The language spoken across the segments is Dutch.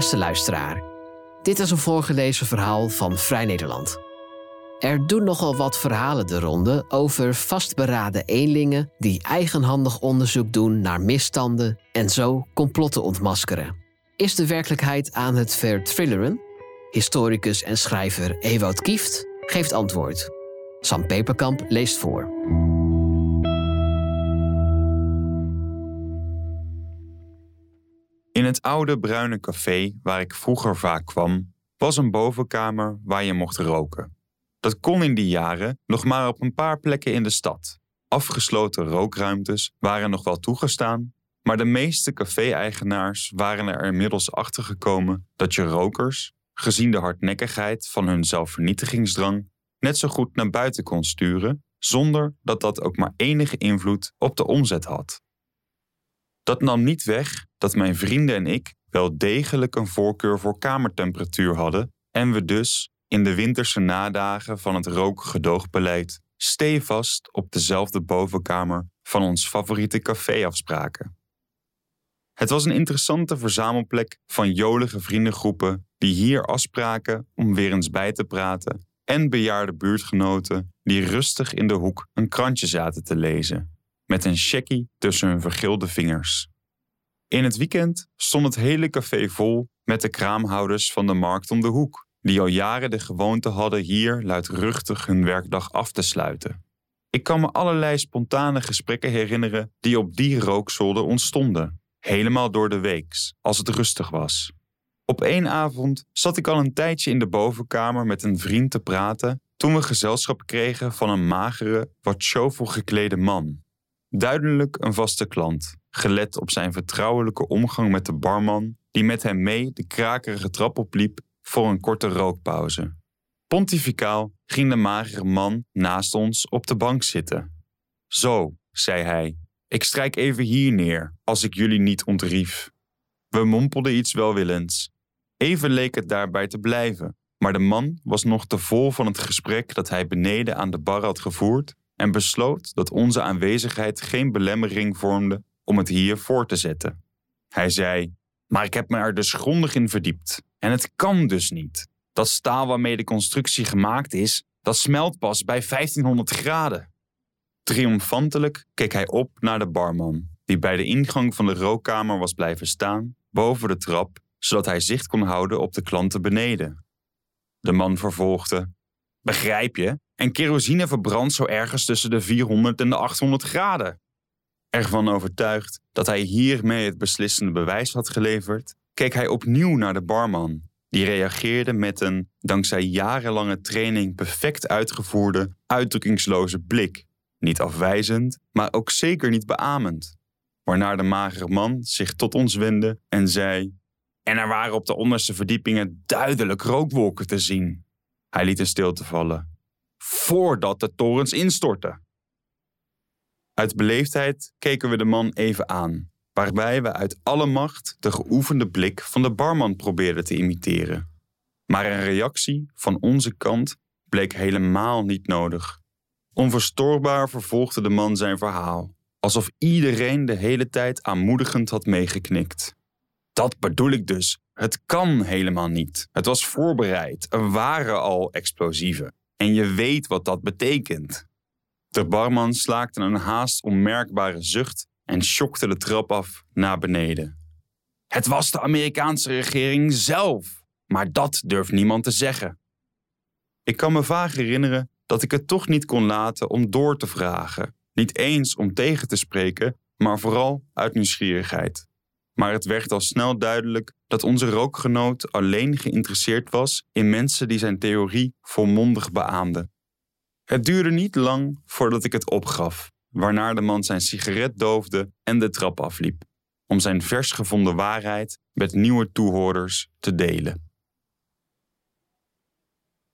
Beste luisteraar, dit is een voorgelezen verhaal van Vrij Nederland. Er doen nogal wat verhalen de ronde over vastberaden eenlingen die eigenhandig onderzoek doen naar misstanden en zo complotten ontmaskeren. Is de werkelijkheid aan het verthrilleren? Historicus en schrijver Ewout Kieft geeft antwoord. Sam Peperkamp leest voor. In het oude bruine café waar ik vroeger vaak kwam, was een bovenkamer waar je mocht roken. Dat kon in die jaren nog maar op een paar plekken in de stad. Afgesloten rookruimtes waren nog wel toegestaan, maar de meeste café-eigenaars waren er inmiddels achter gekomen dat je rokers, gezien de hardnekkigheid van hun zelfvernietigingsdrang, net zo goed naar buiten kon sturen, zonder dat dat ook maar enige invloed op de omzet had. Dat nam niet weg dat mijn vrienden en ik wel degelijk een voorkeur voor kamertemperatuur hadden en we dus in de winterse nadagen van het rookgedoogbeleid stevast op dezelfde bovenkamer van ons favoriete café afspraken. Het was een interessante verzamelplek van jolige vriendengroepen die hier afspraken om weer eens bij te praten en bejaarde buurtgenoten die rustig in de hoek een krantje zaten te lezen, met een checkie tussen hun vergilde vingers. In het weekend stond het hele café vol met de kraamhouders van de markt om de hoek, die al jaren de gewoonte hadden hier luidruchtig hun werkdag af te sluiten. Ik kan me allerlei spontane gesprekken herinneren die op die rookzolder ontstonden, helemaal door de weeks, als het rustig was. Op één avond zat ik al een tijdje in de bovenkamer met een vriend te praten toen we gezelschap kregen van een magere, wat geklede man. Duidelijk een vaste klant, gelet op zijn vertrouwelijke omgang met de barman die met hem mee de krakerige trap opliep voor een korte rookpauze. Pontificaal ging de magere man naast ons op de bank zitten. Zo, zei hij, ik strijk even hier neer, als ik jullie niet ontrief. We mompelden iets welwillends. Even leek het daarbij te blijven, maar de man was nog te vol van het gesprek dat hij beneden aan de bar had gevoerd en besloot dat onze aanwezigheid geen belemmering vormde om het hier voor te zetten. Hij zei: Maar ik heb me er dus grondig in verdiept. En het kan dus niet. Dat staal waarmee de constructie gemaakt is, dat smelt pas bij 1500 graden. Triomfantelijk keek hij op naar de barman, die bij de ingang van de rookkamer was blijven staan, boven de trap, zodat hij zicht kon houden op de klanten beneden. De man vervolgde: Begrijp je? En kerosine verbrandt zo ergens tussen de 400 en de 800 graden. Ervan overtuigd dat hij hiermee het beslissende bewijs had geleverd, keek hij opnieuw naar de barman, die reageerde met een, dankzij jarenlange training perfect uitgevoerde, uitdrukkingsloze blik. Niet afwijzend, maar ook zeker niet beamend. Waarna de magere man zich tot ons wendde en zei: En er waren op de onderste verdiepingen duidelijk rookwolken te zien. Hij liet een stilte vallen. Voordat de torens instortten. Uit beleefdheid keken we de man even aan, waarbij we uit alle macht de geoefende blik van de barman probeerden te imiteren. Maar een reactie van onze kant bleek helemaal niet nodig. Onverstoorbaar vervolgde de man zijn verhaal, alsof iedereen de hele tijd aanmoedigend had meegeknikt. Dat bedoel ik dus. Het kan helemaal niet. Het was voorbereid. Er waren al explosieven. En je weet wat dat betekent. De barman slaakte een haast onmerkbare zucht en schokte de trap af naar beneden. Het was de Amerikaanse regering zelf, maar dat durft niemand te zeggen. Ik kan me vaag herinneren dat ik het toch niet kon laten om door te vragen, niet eens om tegen te spreken, maar vooral uit nieuwsgierigheid. Maar het werd al snel duidelijk dat onze rookgenoot alleen geïnteresseerd was in mensen die zijn theorie volmondig beaamden. Het duurde niet lang voordat ik het opgaf, waarna de man zijn sigaret doofde en de trap afliep, om zijn vers gevonden waarheid met nieuwe toehoorders te delen.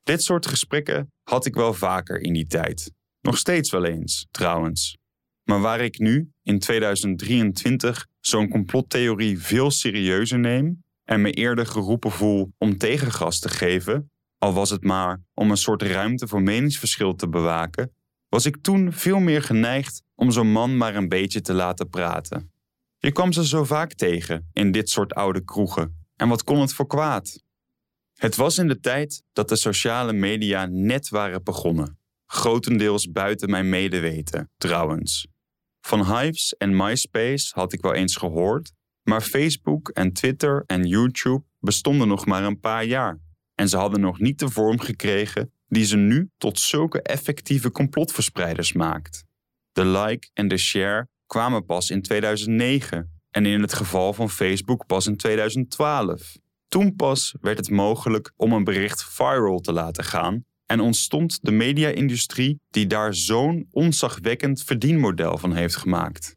Dit soort gesprekken had ik wel vaker in die tijd. Nog steeds wel eens, trouwens. Maar waar ik nu, in 2023, zo'n complottheorie veel serieuzer neem en me eerder geroepen voel om tegengas te geven, al was het maar om een soort ruimte voor meningsverschil te bewaken, was ik toen veel meer geneigd om zo'n man maar een beetje te laten praten. Je kwam ze zo vaak tegen in dit soort oude kroegen, En wat kon het voor kwaad? Het was in de tijd dat de sociale media net waren begonnen. Grotendeels buiten mijn medeweten, trouwens. Van Hives en MySpace had ik wel eens gehoord, maar Facebook en Twitter en YouTube bestonden nog maar een paar jaar. En ze hadden nog niet de vorm gekregen die ze nu tot zulke effectieve complotverspreiders maakt. De like en de share kwamen pas in 2009 en in het geval van Facebook pas in 2012. Toen pas werd het mogelijk om een bericht viral te laten gaan en ontstond de media-industrie die daar zo'n onzagwekkend verdienmodel van heeft gemaakt.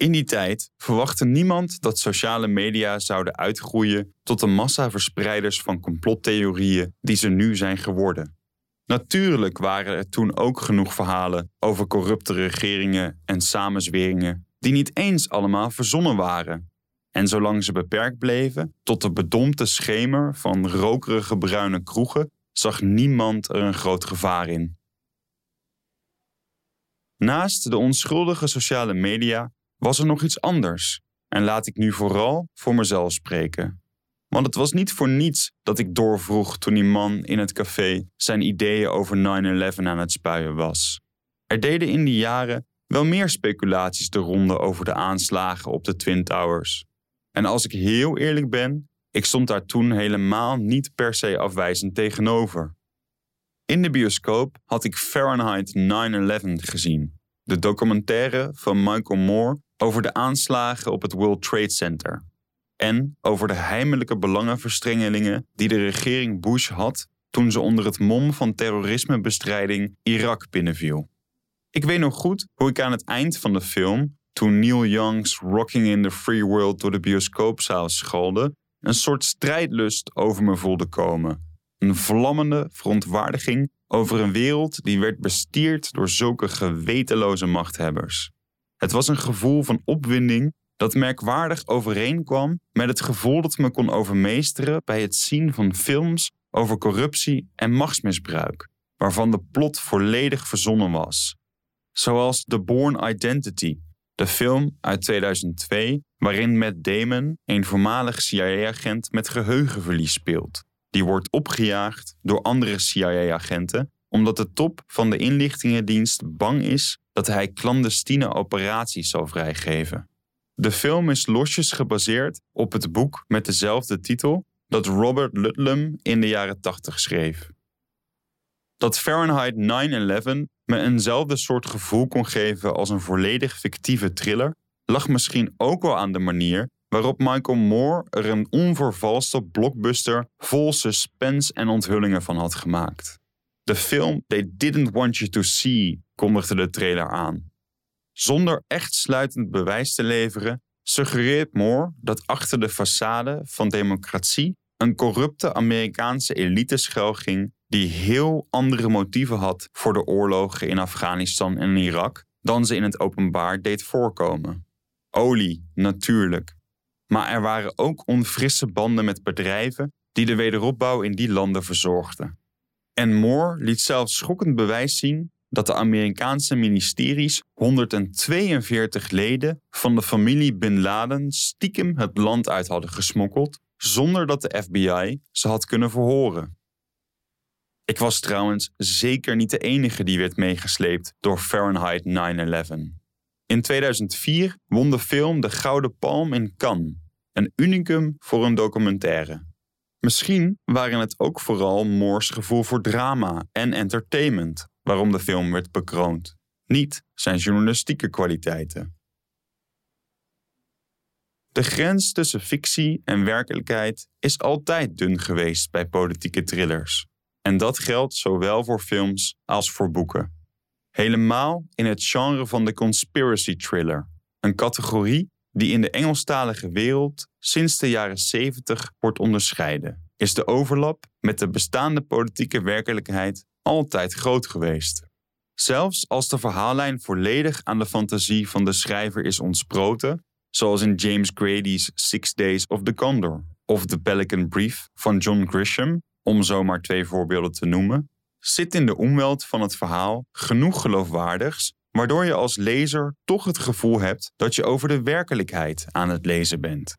In die tijd verwachtte niemand dat sociale media zouden uitgroeien tot de massaverspreiders van complottheorieën die ze nu zijn geworden. Natuurlijk waren er toen ook genoeg verhalen over corrupte regeringen en samenzweringen die niet eens allemaal verzonnen waren. En zolang ze beperkt bleven tot de bedompte schemer van rokerige bruine kroegen, zag niemand er een groot gevaar in. Naast de onschuldige sociale media was er nog iets anders. En laat ik nu vooral voor mezelf spreken. Want het was niet voor niets dat ik doorvroeg toen die man in het café zijn ideeën over 9-11 aan het spuien was. Er deden in die jaren wel meer speculaties de ronde over de aanslagen op de Twin Towers. En als ik heel eerlijk ben, ik stond daar toen helemaal niet per se afwijzend tegenover. In de bioscoop had ik Fahrenheit 9-11 gezien, de documentaire van Michael Moore over de aanslagen op het World Trade Center en over de heimelijke belangenverstrengelingen die de regering Bush had toen ze onder het mom van terrorismebestrijding Irak binnenviel. Ik weet nog goed hoe ik aan het eind van de film, toen Neil Young's Rocking in the Free World door de bioscoopzaal schalde, een soort strijdlust over me voelde komen. Een vlammende verontwaardiging over een wereld die werd bestierd door zulke gewetenloze machthebbers. Het was een gevoel van opwinding dat merkwaardig overeenkwam met het gevoel dat me kon overmeesteren bij het zien van films over corruptie en machtsmisbruik, waarvan de plot volledig verzonnen was. Zoals The Born Identity, de film uit 2002, waarin Matt Damon een voormalig CIA-agent met geheugenverlies speelt. Die wordt opgejaagd door andere CIA-agenten omdat de top van de inlichtingendienst bang is dat hij clandestine operaties zal vrijgeven. De film is losjes gebaseerd op het boek met dezelfde titel dat Robert Ludlum in de jaren 80 schreef. Dat Fahrenheit 9/11 me eenzelfde soort gevoel kon geven als een volledig fictieve thriller, lag misschien ook wel aan de manier waarop Michael Moore er een onvervalste blockbuster vol suspense en onthullingen van had gemaakt. De film They Didn't Want You to See kondigde de trailer aan. Zonder echt sluitend bewijs te leveren, suggereert Moore dat achter de façade van democratie een corrupte Amerikaanse elite schuilging die heel andere motieven had voor de oorlogen in Afghanistan en Irak dan ze in het openbaar deed voorkomen. Olie, natuurlijk. Maar er waren ook onfrisse banden met bedrijven die de wederopbouw in die landen verzorgden. En Moore liet zelfs schokkend bewijs zien dat de Amerikaanse ministeries 142 leden van de familie Bin Laden stiekem het land uit hadden gesmokkeld zonder dat de FBI ze had kunnen verhoren. Ik was trouwens zeker niet de enige die werd meegesleept door Fahrenheit 9/11. In 2004 won de film de Gouden Palm in Cannes, een unicum voor een documentaire. Misschien waren het ook vooral Moore's gevoel voor drama en entertainment waarom de film werd bekroond, niet zijn journalistieke kwaliteiten. De grens tussen fictie en werkelijkheid is altijd dun geweest bij politieke thrillers. En dat geldt zowel voor films als voor boeken. Helemaal in het genre van de conspiracy thriller, een categorie die in de Engelstalige wereld sinds de jaren 70 wordt onderscheiden, is de overlap met de bestaande politieke werkelijkheid altijd groot geweest. Zelfs als de verhaallijn volledig aan de fantasie van de schrijver is ontsproten, zoals in James Grady's Six Days of the Condor of The Pelican Brief van John Grisham, om zomaar twee voorbeelden te noemen, zit in de omweld van het verhaal genoeg geloofwaardigs, waardoor je als lezer toch het gevoel hebt dat je over de werkelijkheid aan het lezen bent.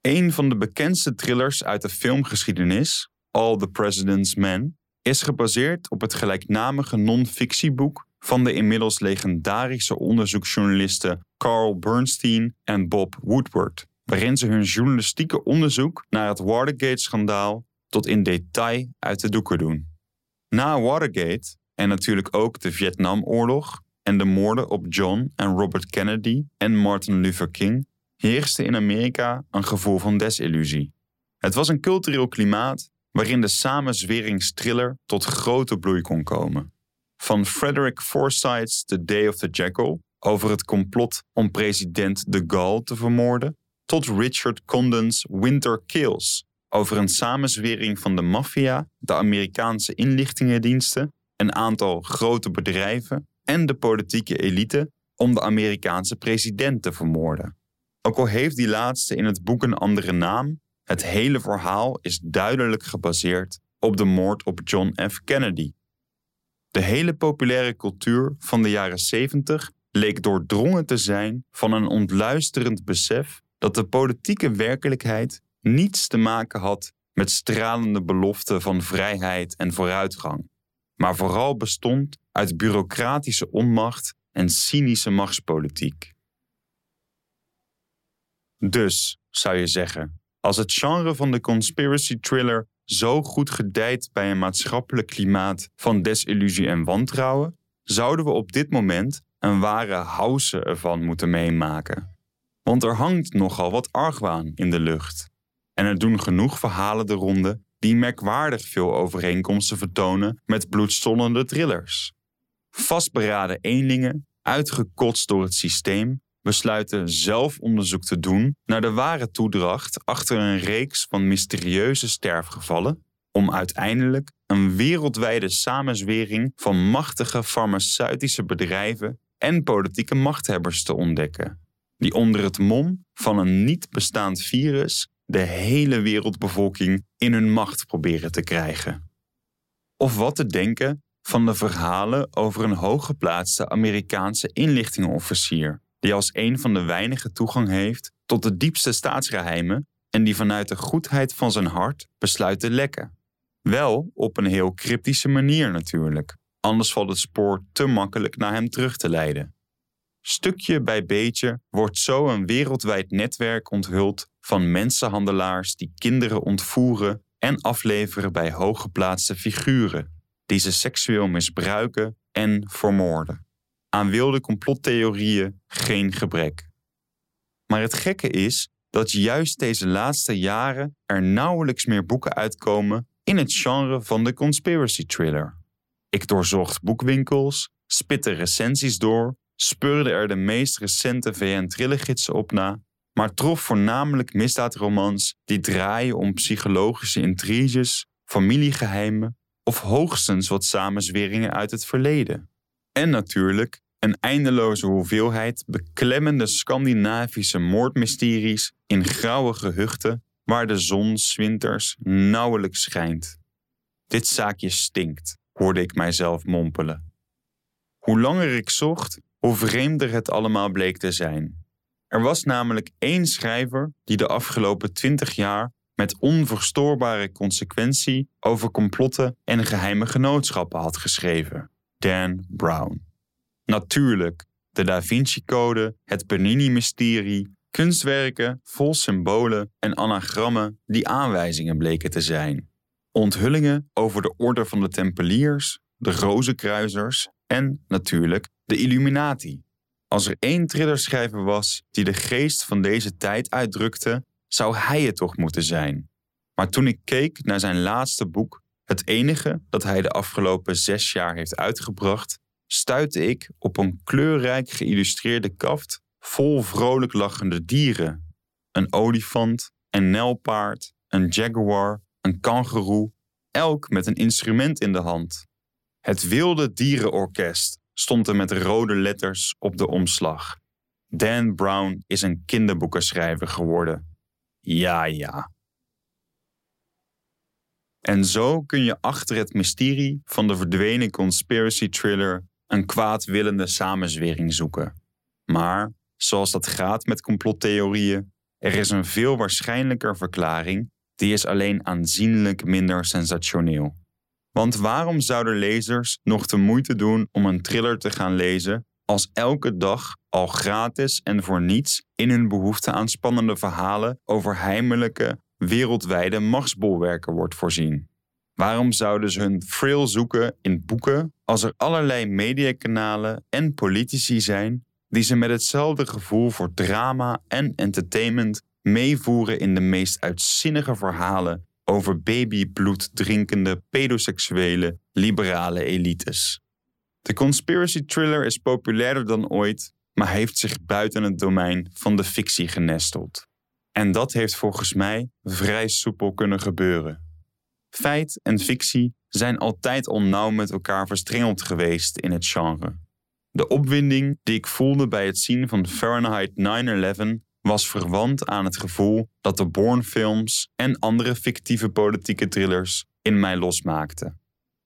Een van de bekendste thrillers uit de filmgeschiedenis, All the President's Men, is gebaseerd op het gelijknamige non-fictieboek van de inmiddels legendarische onderzoeksjournalisten Carl Bernstein en Bob Woodward, waarin ze hun journalistieke onderzoek naar het Watergate-schandaal tot in detail uit de doeken doen. Na Watergate en natuurlijk ook de Vietnamoorlog en de moorden op John en Robert Kennedy en Martin Luther King heerste in Amerika een gevoel van desillusie. Het was een cultureel klimaat waarin de samenzweringstriller tot grote bloei kon komen. Van Frederick Forsyth's The Day of the Jackal over het complot om president de Gaulle te vermoorden, tot Richard Condon's Winter Kills over een samenzwering van de maffia, de Amerikaanse inlichtingendiensten, een aantal grote bedrijven en de politieke elite om de Amerikaanse president te vermoorden. Ook al heeft die laatste in het boek een andere naam, het hele verhaal is duidelijk gebaseerd op de moord op John F. Kennedy. De hele populaire cultuur van de jaren 70 leek doordrongen te zijn van een ontluisterend besef dat de politieke werkelijkheid niets te maken had met stralende beloften van vrijheid en vooruitgang, maar vooral bestond uit bureaucratische onmacht en cynische machtspolitiek. Dus, zou je zeggen, als het genre van de conspiracy thriller zo goed gedijt bij een maatschappelijk klimaat van desillusie en wantrouwen, zouden we op dit moment een ware house ervan moeten meemaken. Want er hangt nogal wat argwaan in de lucht. En er doen genoeg verhalen de ronde die merkwaardig veel overeenkomsten vertonen met bloedstollende thrillers. Vastberaden eenlingen, uitgekotst door het systeem, besluiten zelf onderzoek te doen naar de ware toedracht achter een reeks van mysterieuze sterfgevallen, om uiteindelijk een wereldwijde samenzwering van machtige farmaceutische bedrijven en politieke machthebbers te ontdekken, die onder het mom van een niet bestaand virus de hele wereldbevolking in hun macht proberen te krijgen. Of wat te denken van de verhalen over een hooggeplaatste Amerikaanse inlichtingenofficier, die als een van de weinigen toegang heeft tot de diepste staatsgeheimen en die vanuit de goedheid van zijn hart besluit te lekken. Wel op een heel cryptische manier natuurlijk, anders valt het spoor te makkelijk naar hem terug te leiden. Stukje bij beetje wordt zo een wereldwijd netwerk onthuld van mensenhandelaars die kinderen ontvoeren en afleveren bij hooggeplaatste figuren, die ze seksueel misbruiken en vermoorden. Aan wilde complottheorieën geen gebrek. Maar het gekke is dat juist deze laatste jaren er nauwelijks meer boeken uitkomen in het genre van de conspiracy thriller. Ik doorzocht boekwinkels, spitte recensies door, speurde er de meest recente VN-trillergidsen op na maar trof voornamelijk misdaadromans die draaien om psychologische intriges, familiegeheimen of hoogstens wat samenzweringen uit het verleden. En natuurlijk een eindeloze hoeveelheid beklemmende Scandinavische moordmysteries in grauwe gehuchten waar de zon winters nauwelijks schijnt. Dit zaakje stinkt, hoorde ik mijzelf mompelen. Hoe langer ik zocht, hoe vreemder het allemaal bleek te zijn. Er was namelijk één schrijver die de afgelopen twintig jaar met onverstoorbare consequentie over complotten en geheime genootschappen had geschreven: Dan Brown. Natuurlijk, de Da Vinci-code, het Bernini-mysterie, kunstwerken vol symbolen en anagrammen die aanwijzingen bleken te zijn. Onthullingen over de orde van de Tempeliers, de Rozenkruisers en natuurlijk de Illuminati. Als er één thrillerschrijver was die de geest van deze tijd uitdrukte, zou hij het toch moeten zijn. Maar toen ik keek naar zijn laatste boek, het enige dat hij de afgelopen zes jaar heeft uitgebracht, stuitte ik op een kleurrijk geïllustreerde kaft vol vrolijk lachende dieren. Een olifant, een nelpaard, een jaguar, een kangeroe, elk met een instrument in de hand. Het wilde dierenorkest stond er met rode letters op de omslag. Dan Brown is een kinderboekenschrijver geworden. Ja, ja. En zo kun je achter het mysterie van de verdwenen conspiracy thriller een kwaadwillende samenzwering zoeken. Maar, zoals dat gaat met complottheorieën, er is een veel waarschijnlijker verklaring, die is alleen aanzienlijk minder sensationeel. Want waarom zouden lezers nog de moeite doen om een thriller te gaan lezen als elke dag al gratis en voor niets in hun behoefte aan spannende verhalen over heimelijke, wereldwijde machtsbolwerken wordt voorzien? Waarom zouden ze hun thrill zoeken in boeken als er allerlei mediakanalen en politici zijn die ze met hetzelfde gevoel voor drama en entertainment meevoeren in de meest uitzinnige verhalen over babybloed drinkende pedoseksuele liberale elites? De conspiracy thriller is populairder dan ooit, maar heeft zich buiten het domein van de fictie genesteld. En dat heeft volgens mij vrij soepel kunnen gebeuren. Feit en fictie zijn altijd onnauw met elkaar verstrengeld geweest in het genre. De opwinding die ik voelde bij het zien van Fahrenheit 9/11 was verwant aan het gevoel dat de Bourne-films en andere fictieve politieke thrillers in mij losmaakten.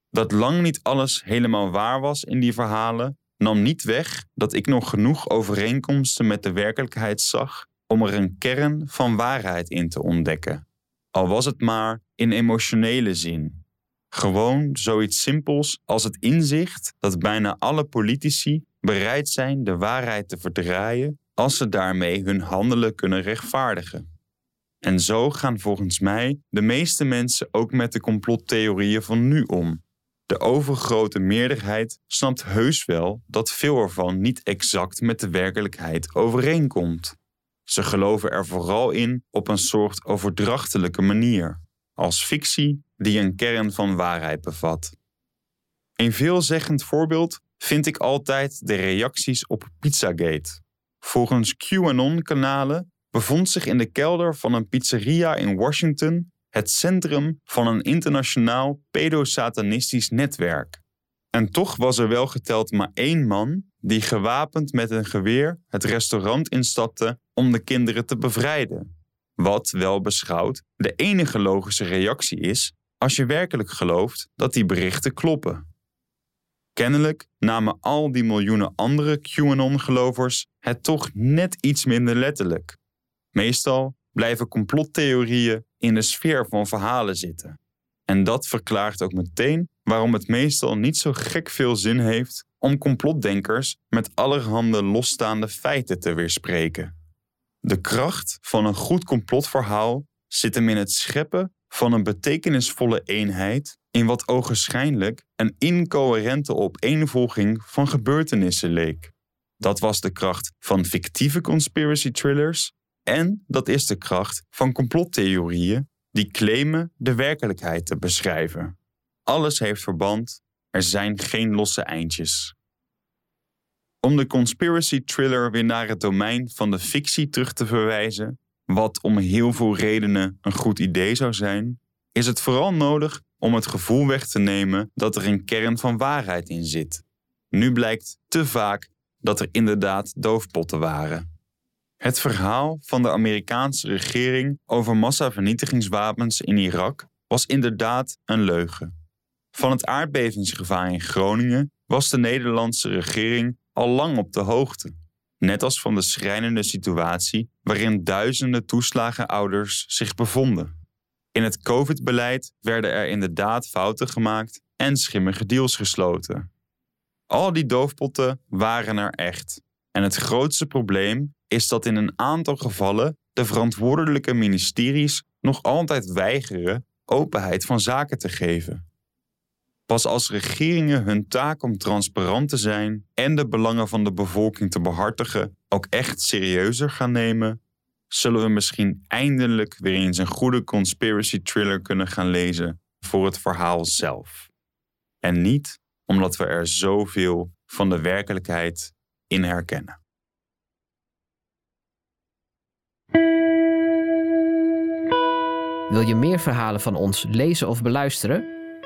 Dat lang niet alles helemaal waar was in die verhalen, nam niet weg dat ik nog genoeg overeenkomsten met de werkelijkheid zag om er een kern van waarheid in te ontdekken. Al was het maar in emotionele zin. Gewoon zoiets simpels als het inzicht dat bijna alle politici bereid zijn de waarheid te verdraaien als ze daarmee hun handelen kunnen rechtvaardigen. En zo gaan volgens mij de meeste mensen ook met de complottheorieën van nu om. De overgrote meerderheid snapt heus wel dat veel ervan niet exact met de werkelijkheid overeenkomt. Ze geloven er vooral in op een soort overdrachtelijke manier, als fictie die een kern van waarheid bevat. Een veelzeggend voorbeeld vind ik altijd de reacties op Pizzagate. Volgens QAnon-kanalen bevond zich in de kelder van een pizzeria in Washington het centrum van een internationaal pedosatanistisch netwerk. En toch was er wel geteld maar één man die gewapend met een geweer het restaurant instapte om de kinderen te bevrijden. Wat wel beschouwd de enige logische reactie is als je werkelijk gelooft dat die berichten kloppen. Kennelijk namen al die miljoenen andere QAnon-gelovers het toch net iets minder letterlijk. Meestal blijven complottheorieën in de sfeer van verhalen zitten. En dat verklaart ook meteen waarom het meestal niet zo gek veel zin heeft om complotdenkers met allerhande losstaande feiten te weerspreken. De kracht van een goed complotverhaal zit hem in het scheppen van een betekenisvolle eenheid in wat ogenschijnlijk een incoherente opeenvolging van gebeurtenissen leek. Dat was de kracht van fictieve conspiracy thrillers en dat is de kracht van complottheorieën die claimen de werkelijkheid te beschrijven. Alles heeft verband, er zijn geen losse eindjes. Om de conspiracy thriller weer naar het domein van de fictie terug te verwijzen, wat om heel veel redenen een goed idee zou zijn, is het vooral nodig om het gevoel weg te nemen dat er een kern van waarheid in zit. Nu blijkt te vaak dat er inderdaad doofpotten waren. Het verhaal van de Amerikaanse regering over massavernietigingswapens in Irak was inderdaad een leugen. Van het aardbevingsgevaar in Groningen was de Nederlandse regering al lang op de hoogte, net als van de schrijnende situatie waarin duizenden toeslagenouders zich bevonden. In het COVID-beleid werden er inderdaad fouten gemaakt en schimmige deals gesloten. Al die doofpotten waren er echt. En het grootste probleem is dat in een aantal gevallen de verantwoordelijke ministeries nog altijd weigeren openheid van zaken te geven. Pas als regeringen hun taak om transparant te zijn en de belangen van de bevolking te behartigen ook echt serieuzer gaan nemen, zullen we misschien eindelijk weer eens een goede conspiracy thriller kunnen gaan lezen voor het verhaal zelf. En niet omdat we er zoveel van de werkelijkheid in herkennen. Wil je meer verhalen van ons lezen of beluisteren?